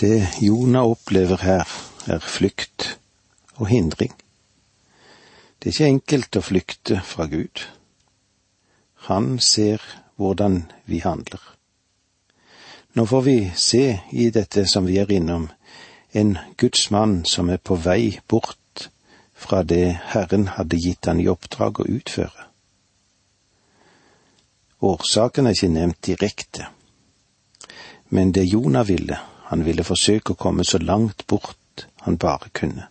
Det Jonah opplever her, er flukt og hindring. Det er ikke enkelt å flykte fra Gud. Han ser hvordan vi handler. Nå får vi se i dette som vi er innom, en Guds mann som er på vei bort fra det Herren hadde gitt han i oppdrag å utføre. Årsaken er ikke nevnt direkte, men det Jonah ville, han ville forsøke å komme så langt bort han bare kunne.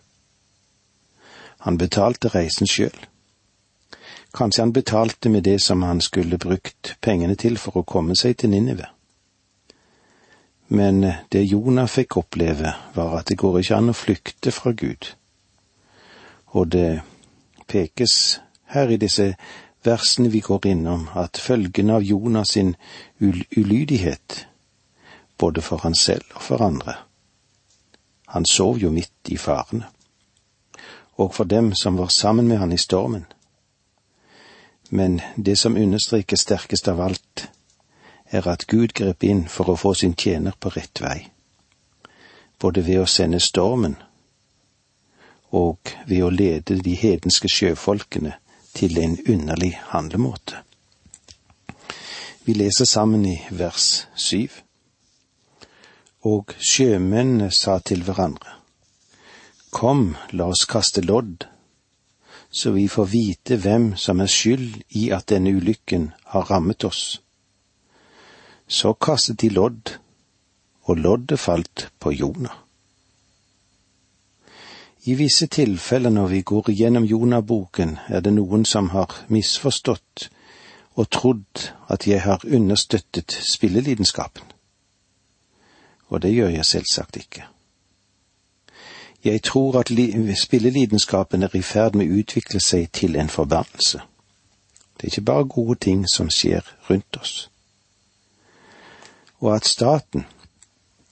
Han betalte reisen sjøl. Kanskje han betalte med det som han skulle brukt pengene til for å komme seg til Ninive. Men det Jonah fikk oppleve, var at det går ikke an å flykte fra Gud. Og det pekes her i disse versene vi går innom, at følgene av Jonas sin ulydighet, både for han selv og for andre. Han sov jo midt i farene. Og for dem som var sammen med han i stormen. Men det som understrekes sterkest av alt, er at Gud grep inn for å få sin tjener på rett vei, både ved å sende stormen og ved å lede de hedenske sjøfolkene til en underlig handlemåte. Vi leser sammen i vers syv. Og sjømennene sa til hverandre, Kom, la oss kaste lodd, så vi får vite hvem som er skyld i at denne ulykken har rammet oss. Så kastet de lodd, og loddet falt på Jonah. I visse tilfeller når vi går igjennom Jonah-boken, er det noen som har misforstått og trodd at jeg har understøttet spillelidenskapen. Og det gjør jeg selvsagt ikke. Jeg tror at spillelidenskapen er i ferd med å utvikle seg til en forbannelse. Det er ikke bare gode ting som skjer rundt oss. Og at staten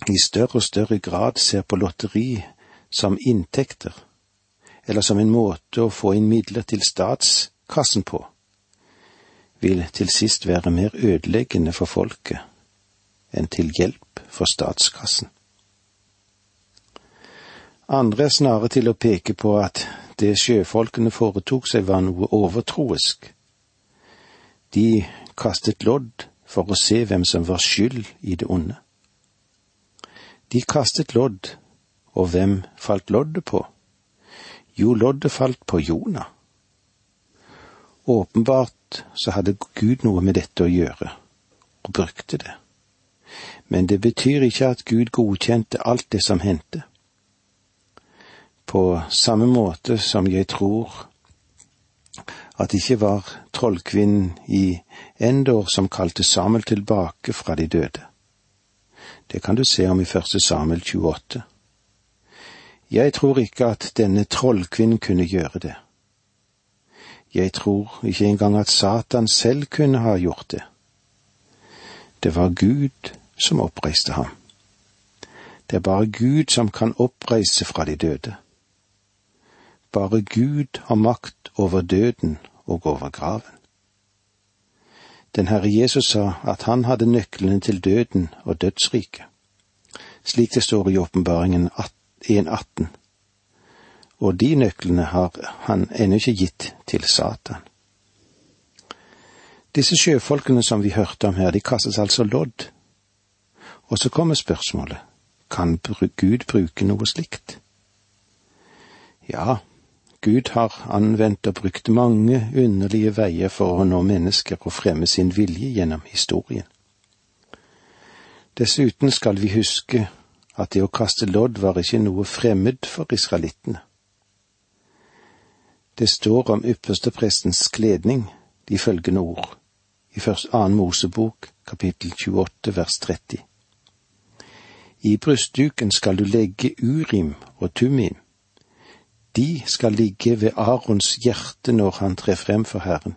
i større og større grad ser på lotteri som inntekter, eller som en måte å få inn midler til statskassen på, vil til sist være mer ødeleggende for folket enn til hjelp for statskassen. Andre er snarere til å peke på at det sjøfolkene foretok seg var noe overtroisk. De kastet lodd for å se hvem som var skyld i det onde. De kastet lodd, og hvem falt loddet på? Jo, loddet falt på Jonah. Åpenbart så hadde Gud noe med dette å gjøre, og brukte det. Men det betyr ikke at Gud godkjente alt det som hendte. På samme måte som jeg tror at det ikke var trollkvinnen i Endor som kalte Samuel tilbake fra de døde. Det kan du se om i første Samuel 28. Jeg tror ikke at denne trollkvinnen kunne gjøre det. Jeg tror ikke engang at Satan selv kunne ha gjort det. Det var Gud som oppreiste ham. Det er bare Gud som kan oppreise fra de døde. Bare Gud har makt over døden og over graven. Den Herre Jesus sa at han hadde nøklene til døden og dødsriket, slik det står i åpenbaringen 1.18. Og de nøklene har han ennå ikke gitt til Satan. Disse sjøfolkene som vi hørte om her, de kastes altså lodd og så kommer spørsmålet, kan Gud bruke noe slikt? Ja, Gud har anvendt og brukt mange underlige veier for å nå mennesker og fremme sin vilje gjennom historien. Dessuten skal vi huske at det å kaste lodd var ikke noe fremmed for israelittene. Det står om yppersteprestens kledning, de følgende ord, i annen Mosebok, kapittel 28, vers 30. I brystduken skal du legge urim og tumim. De skal ligge ved Arons hjerte når han trer frem for Herren.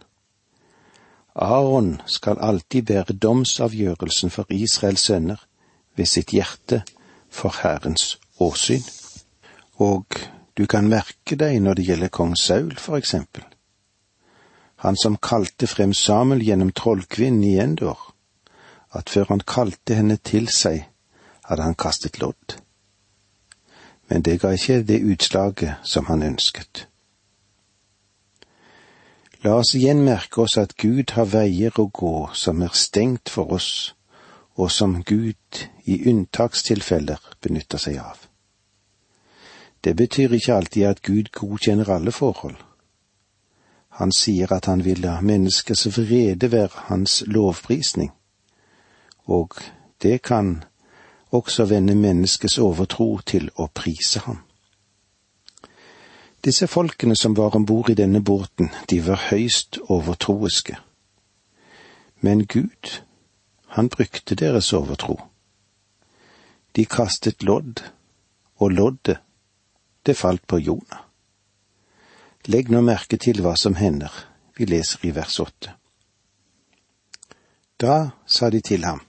Aron skal alltid bære domsavgjørelsen for Israels sønner ved sitt hjerte for Herrens åsyn. Og du kan merke deg når det gjelder kong Saul, for eksempel. Han som kalte frem Samuel gjennom trollkvinnen i Endor, at før han kalte henne til seg, hadde han kastet lodd. men det ga ikke det utslaget som han ønsket. La oss igjen merke oss at Gud har veier å gå som er stengt for oss, og som Gud i unntakstilfeller benytter seg av. Det betyr ikke alltid at Gud godkjenner alle forhold. Han sier at han vil la menneskers vrede være hans lovprisning, og det kan også vende menneskets overtro til å prise ham. Disse folkene som var om bord i denne båten, de var høyst overtroiske. Men Gud, han brukte deres overtro. De kastet lodd, og loddet, det falt på Jonah. Legg nå merke til hva som hender, vi leser i vers åtte. Da sa de til ham,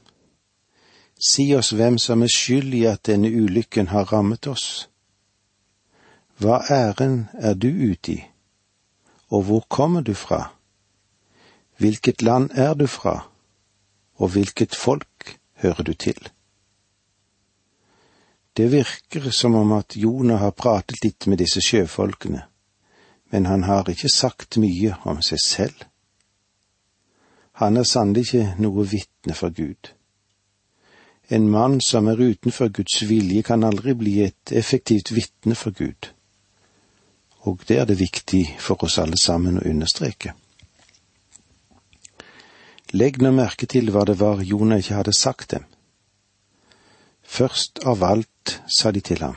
Si oss hvem som er skyld i at denne ulykken har rammet oss. Hva æren er du ute i, og hvor kommer du fra? Hvilket land er du fra, og hvilket folk hører du til? Det virker som om at Jonah har pratet litt med disse sjøfolkene, men han har ikke sagt mye om seg selv. Han er sannelig ikke noe vitne for Gud. En mann som er utenfor Guds vilje, kan aldri bli et effektivt vitne for Gud. Og det er det viktig for oss alle sammen å understreke. Legg nå merke til hva det var Jonah ikke hadde sagt dem. Først av alt sa de til ham.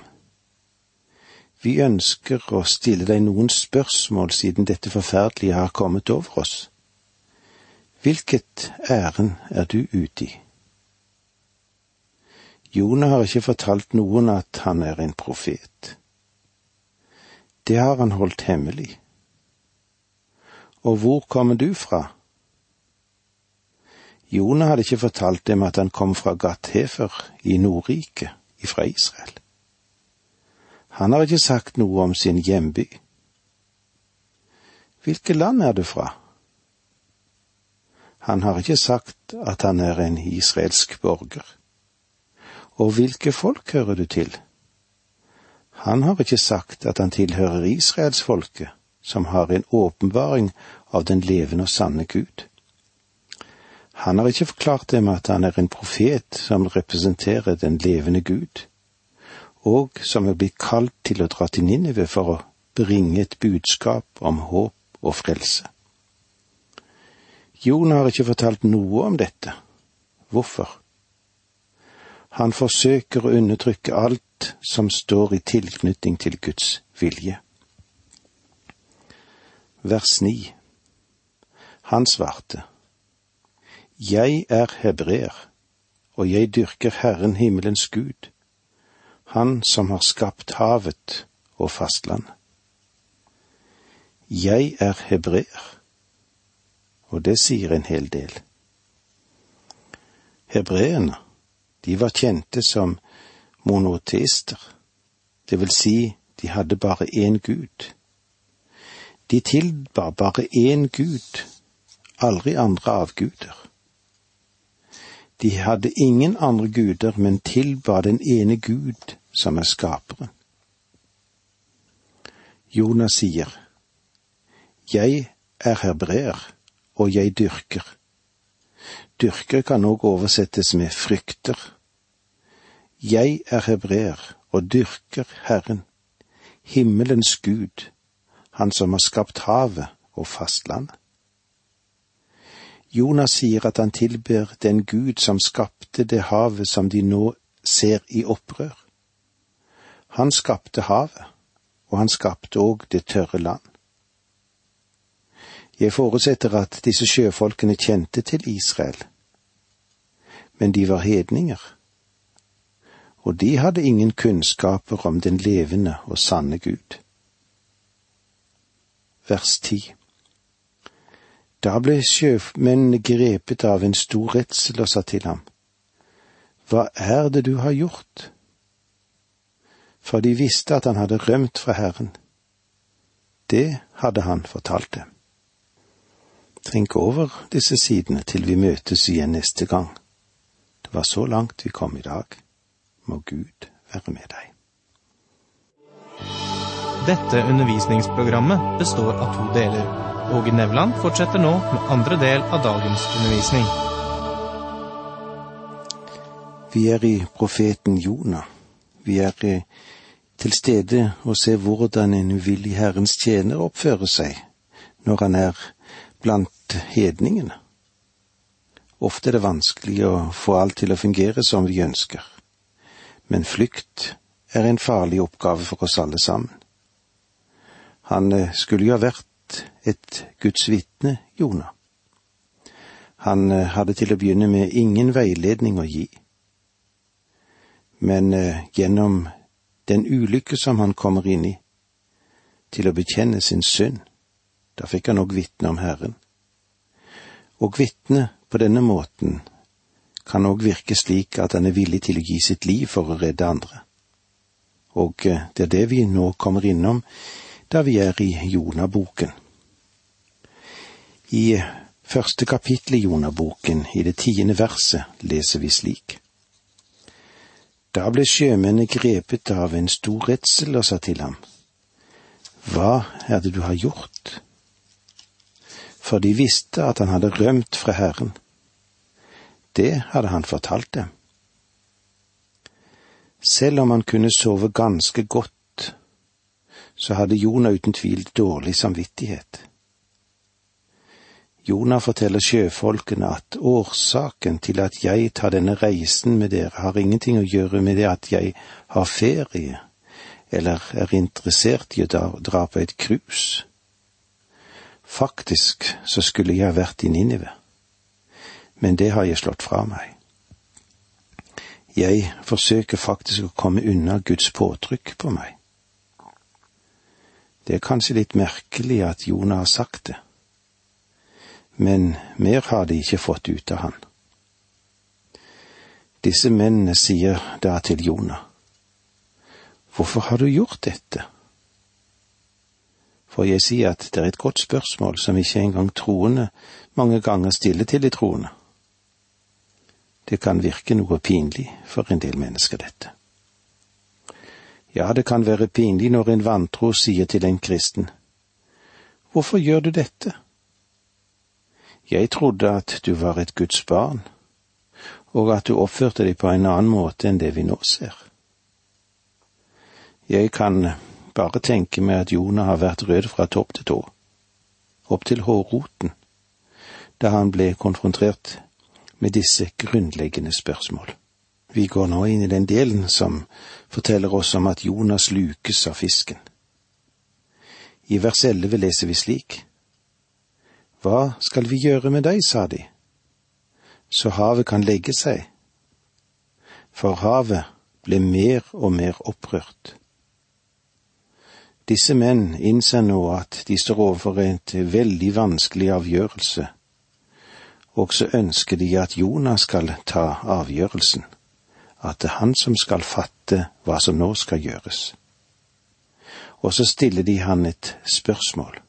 Vi ønsker å stille deg noen spørsmål siden dette forferdelige har kommet over oss. Hvilket ærend er du ute i? Jonah har ikke fortalt noen at han er en profet. Det har han holdt hemmelig. Og hvor kommer du fra? Jonah hadde ikke fortalt dem at han kom fra Gathefer i Nordriket, ifra Israel. Han har ikke sagt noe om sin hjemby. Hvilket land er du fra? Han har ikke sagt at han er en israelsk borger. Og hvilke folk hører du til? Han har ikke sagt at han tilhører israelsfolket, som har en åpenbaring av den levende og sanne Gud. Han har ikke forklart dem at han er en profet som representerer den levende Gud, og som er blitt kalt til å dra til Ninive for å bringe et budskap om håp og frelse. Jon har ikke fortalt noe om dette. Hvorfor? Han forsøker å undertrykke alt som står i tilknytning til Guds vilje. Vers 9. Han svarte, Jeg er hebreer, og jeg dyrker Herren himmelens Gud, Han som har skapt havet og fastland. Jeg er hebreer, og det sier en hel del. Hebreerne de var kjente som monoteister, det vil si de hadde bare én gud. De tilba bare én gud, aldri andre avguder. De hadde ingen andre guder, men tilba den ene Gud som er skaperen. Jonas sier, Jeg er hebreer, og jeg dyrker. Dyrker kan òg oversettes med frykter. Jeg er hebreer og dyrker Herren, himmelens Gud, Han som har skapt havet og fastlandet. Jonas sier at han tilber den Gud som skapte det havet som de nå ser i opprør. Han skapte havet, og han skapte òg det tørre land. Jeg forutsetter at disse sjøfolkene kjente til Israel, men de var hedninger og de hadde ingen kunnskaper om den levende og sanne Gud. Vers 10 Da ble sjømennene grepet av en stor redsel og sa til ham, Hva er det du har gjort? For de visste at han hadde rømt fra Herren. Det hadde han fortalt dem. Tenk over disse sidene til vi møtes igjen neste gang. Det var så langt vi kom i dag må Gud være med deg. Dette undervisningsprogrammet består av to deler. Åge Nevland fortsetter nå med andre del av dagens undervisning. Vi er i profeten Jonah. Vi er eh, til stede og ser hvordan en uvillig Herrens tjener oppfører seg når han er blant hedningene. Ofte er det vanskelig å få alt til å fungere som vi ønsker, men flykt er en farlig oppgave for oss alle sammen. Han eh, skulle jo ha vært et Guds vitne, Jonah. Han eh, hadde til å begynne med ingen veiledning å gi. Men eh, gjennom den ulykke som han kommer inn i, til å bekjenne sin synd, da fikk han òg vitne om Herren. Og vitne på denne måten kan òg virke slik at han er villig til å gi sitt liv for å redde andre. Og det er det vi nå kommer innom da vi er i Jonaboken. I første kapittel i Jonaboken, i det tiende verset, leser vi slik. Da ble sjømennene grepet av en stor redsel og sa til ham, Hva er det du har gjort? For de visste at han hadde rømt fra Herren. Det hadde han fortalt dem. Selv om han kunne sove ganske godt så hadde Jonah uten tvil dårlig samvittighet. Jonah forteller sjøfolkene at årsaken til at jeg tar denne reisen med dere, har ingenting å gjøre med det at jeg har ferie, eller er interessert i å dra på et cruise. Faktisk så skulle jeg vært i Ninive, men det har jeg slått fra meg. Jeg forsøker faktisk å komme unna Guds påtrykk på meg. Det er kanskje litt merkelig at Jonah har sagt det, men mer har de ikke fått ut av han. Disse mennene sier da til Jonah, Hvorfor har du gjort dette? For jeg sier at det er et godt spørsmål som ikke engang troende mange ganger stiller til de troende. Det kan virke noe pinlig for en del mennesker, dette. Ja, det kan være pinlig når en vantro sier til en kristen, Hvorfor gjør du dette? Jeg trodde at du var et Guds barn, og at du oppførte deg på en annen måte enn det vi nå ser. Jeg kan bare tenke meg at Jonah har vært rød fra topp til tå, opp til hårroten, da han ble konfrontert med disse grunnleggende spørsmål. Vi går nå inn i den delen som forteller oss om at Jonas lukes av fisken. I vers elleve leser vi slik. Hva skal vi gjøre med deg, sa de, så havet kan legge seg. For havet ble mer og mer opprørt. Disse menn innser nå at de står overfor et veldig vanskelig avgjørelse, og så ønsker de at Jonas skal ta avgjørelsen at det er han som skal fatte hva som nå skal gjøres. Og så stiller de han et spørsmål.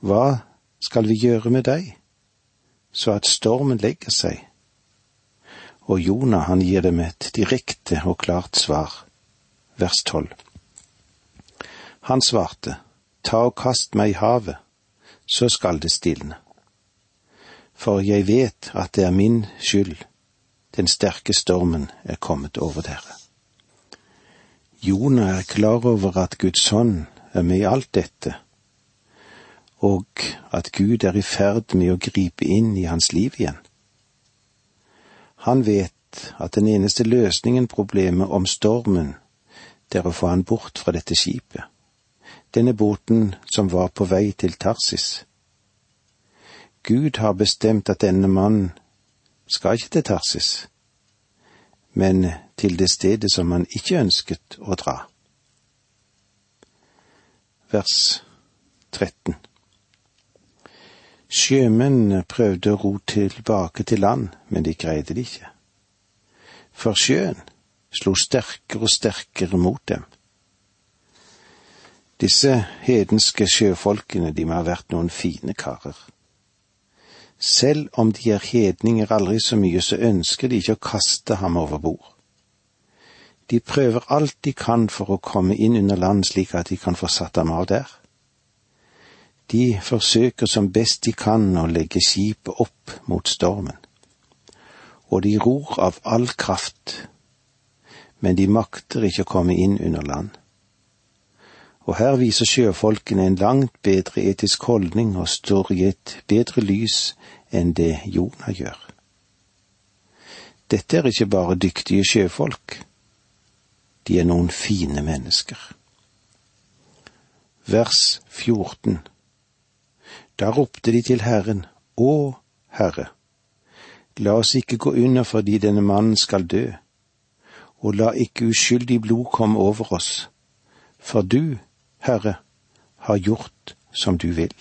Hva skal vi gjøre med deg, så at stormen legger seg? Og Jonah, han gir dem et direkte og klart svar, vers tolv. Han svarte, Ta og kast meg i havet, så skal det stilne. For jeg vet at det er min skyld den sterke stormen er kommet over dere. Jonah er klar over at Guds hånd er med i alt dette, og at Gud er i ferd med å gripe inn i hans liv igjen. Han vet at den eneste løsningen problemet om stormen, det er å få han bort fra dette skipet, denne båten som var på vei til Tarsis. Gud har bestemt at denne mannen skal ikke til Tarsis, men til det stedet som han ikke ønsket å dra. Vers 13 Sjømennene prøvde å ro tilbake til land, men de greide det ikke. For sjøen slo sterkere og sterkere mot dem. Disse hedenske sjøfolkene, de må ha vært noen fine karer. Selv om de er hedninger aldri så mye, så ønsker de ikke å kaste ham over bord. De prøver alt de kan for å komme inn under land slik at de kan få satt ham av der. De forsøker som best de kan å legge skipet opp mot stormen, og de ror av all kraft, men de makter ikke å komme inn under land. Og her viser sjøfolkene en langt bedre etisk holdning og står i et bedre lys enn det Jonah gjør. Dette er ikke bare dyktige sjøfolk, de er noen fine mennesker. Vers 14 Da ropte de til Herren, Å Herre, la oss ikke gå under fordi denne mannen skal dø, og la ikke uskyldig blod komme over oss, for du, Herre, har gjort som du vil.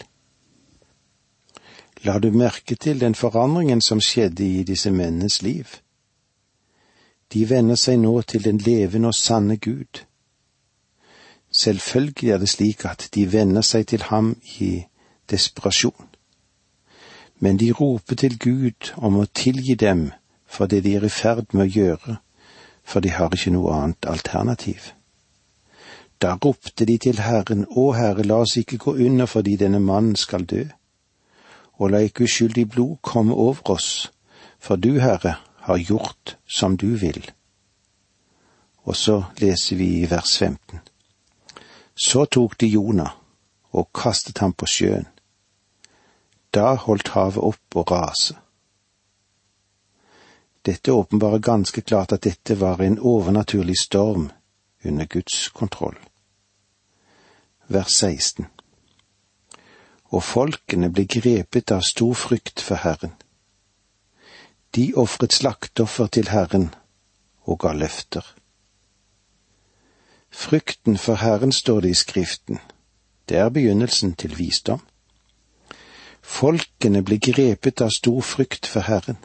La du merke til den forandringen som skjedde i disse mennenes liv? De venner seg nå til den levende og sanne Gud. Selvfølgelig er det slik at de venner seg til ham i desperasjon. Men de roper til Gud om å tilgi dem for det de er i ferd med å gjøre, for de har ikke noe annet alternativ. Da ropte de til Herren, Å Herre, la oss ikke gå under fordi denne mannen skal dø, og la ikke uskyldig blod komme over oss, for du, Herre, har gjort som du vil. Og så leser vi i vers 15. Så tok de Jonah og kastet ham på sjøen. Da holdt havet opp å rase. Dette åpenbarer ganske klart at dette var en overnaturlig storm under Guds kontroll. Vers 16. Og folkene ble grepet av stor frykt for Herren de ofret slaktoffer til Herren og ga løfter. Frykten for Herren står det i Skriften. Det er begynnelsen til visdom. Folkene ble grepet av stor frykt for Herren.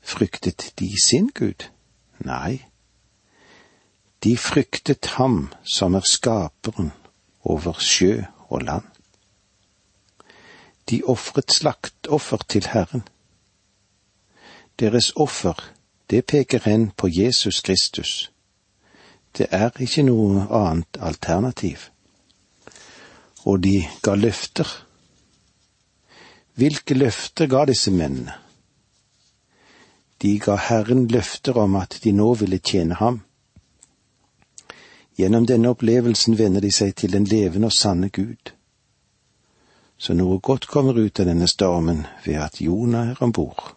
Fryktet de sin Gud? Nei. De fryktet ham som er skaperen over sjø og land. De ofret slaktoffer til Herren. Deres offer, det peker hen på Jesus Kristus. Det er ikke noe annet alternativ. Og de ga løfter. Hvilke løfter ga disse mennene? De ga Herren løfter om at de nå ville tjene ham. Gjennom denne opplevelsen venner de seg til den levende og sanne Gud. Så noe godt kommer ut av denne stormen ved at Jonah er om bord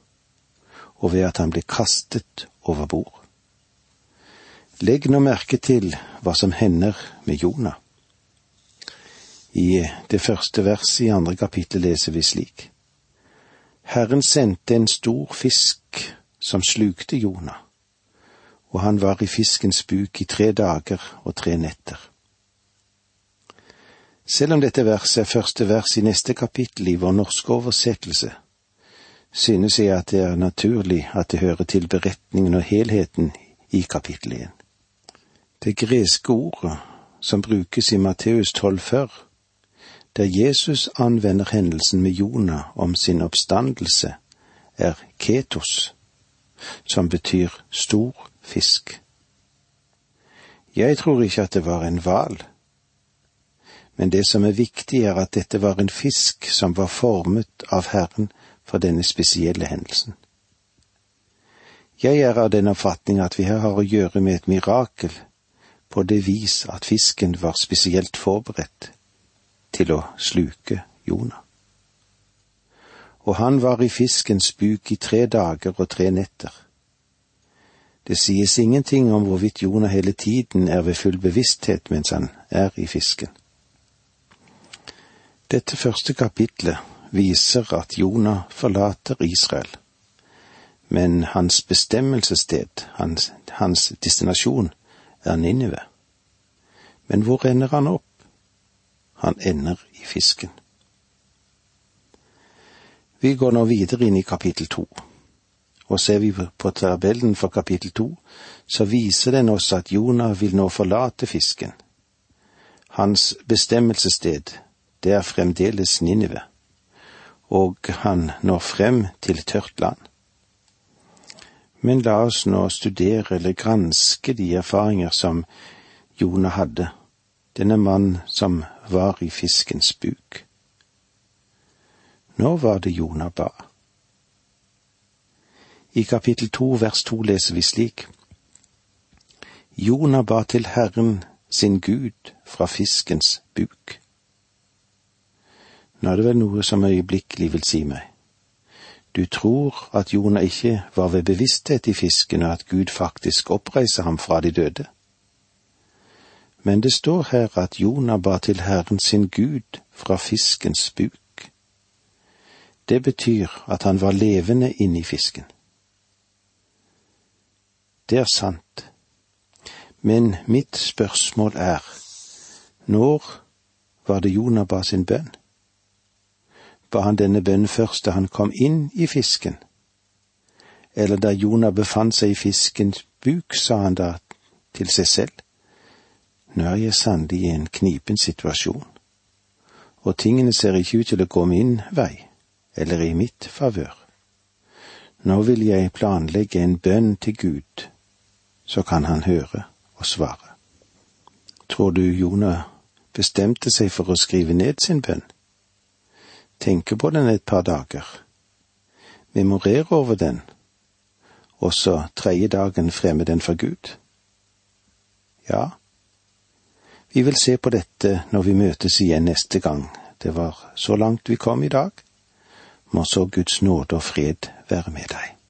og ved at han blir kastet over bord. Legg nå merke til hva som hender med Jonah. I det første verset i andre kapittel leser vi slik. Herren sendte en stor fisk som slukte Jonah, og han var i fiskens buk i tre dager og tre netter. Selv om dette verset er første vers i neste kapittel i vår norske oversettelse, synes jeg at det er naturlig at det hører til beretningen og helheten i kapittel 1. Det greske ordet som brukes i Matteus 12 før, der Jesus anvender hendelsen med Jonah om sin oppstandelse, er ketos, som betyr stor fisk. Jeg tror ikke at det var en hval, men det som er viktig er at dette var en fisk som var formet av Herren for denne spesielle hendelsen. Jeg er av den oppfatning at vi her har å gjøre med et mirakel på det vis at fisken var spesielt forberedt til å sluke Jonah. Og han var i fiskens buk i tre dager og tre netter. Det sies ingenting om hvorvidt Jonah hele tiden er ved full bevissthet mens han er i fisken. Dette første kapitlet viser at Jonah forlater Israel, men hans bestemmelsessted, hans, hans destinasjon, er Ninive. Men hvor ender han opp? Han ender i fisken. Vi går nå videre inn i kapittel to, og ser vi på tabellen for kapittel to, så viser den oss at Jonah vil nå forlate fisken. Hans bestemmelsessted, det er fremdeles Ninive og han når frem til tørt land. Men la oss nå studere eller granske de erfaringer som Jonah hadde, denne mann som var i fiskens buk. Nå var det Jonah ba. I kapittel to vers to leser vi slik. Jonah ba til Herren sin Gud fra fiskens buk. Nå er det vel noe som øyeblikkelig vil si meg. Du tror at Jonah ikke var ved bevissthet i fisken, og at Gud faktisk oppreiser ham fra de døde. Men det står her at Jonah ba til Herren sin Gud fra fiskens buk. Det betyr at han var levende inni fisken. Det er sant. Men mitt spørsmål er, når var det Jonah ba sin bønn? Ba han denne bønnen først da han kom inn i fisken? Eller da Jonah befant seg i fiskens buk, sa han da til seg selv, nå er jeg sannelig i en knipen situasjon, og tingene ser ikke ut til å gå min vei, eller i mitt favør. Nå vil jeg planlegge en bønn til Gud, så kan han høre og svare. Tror du Jonah bestemte seg for å skrive ned sin bønn? Tenke på den et par dager, memorere over den, og så tredje dagen fremme den for Gud? Ja, vi vil se på dette når vi møtes igjen neste gang. Det var så langt vi kom i dag. Må så Guds nåde og fred være med deg.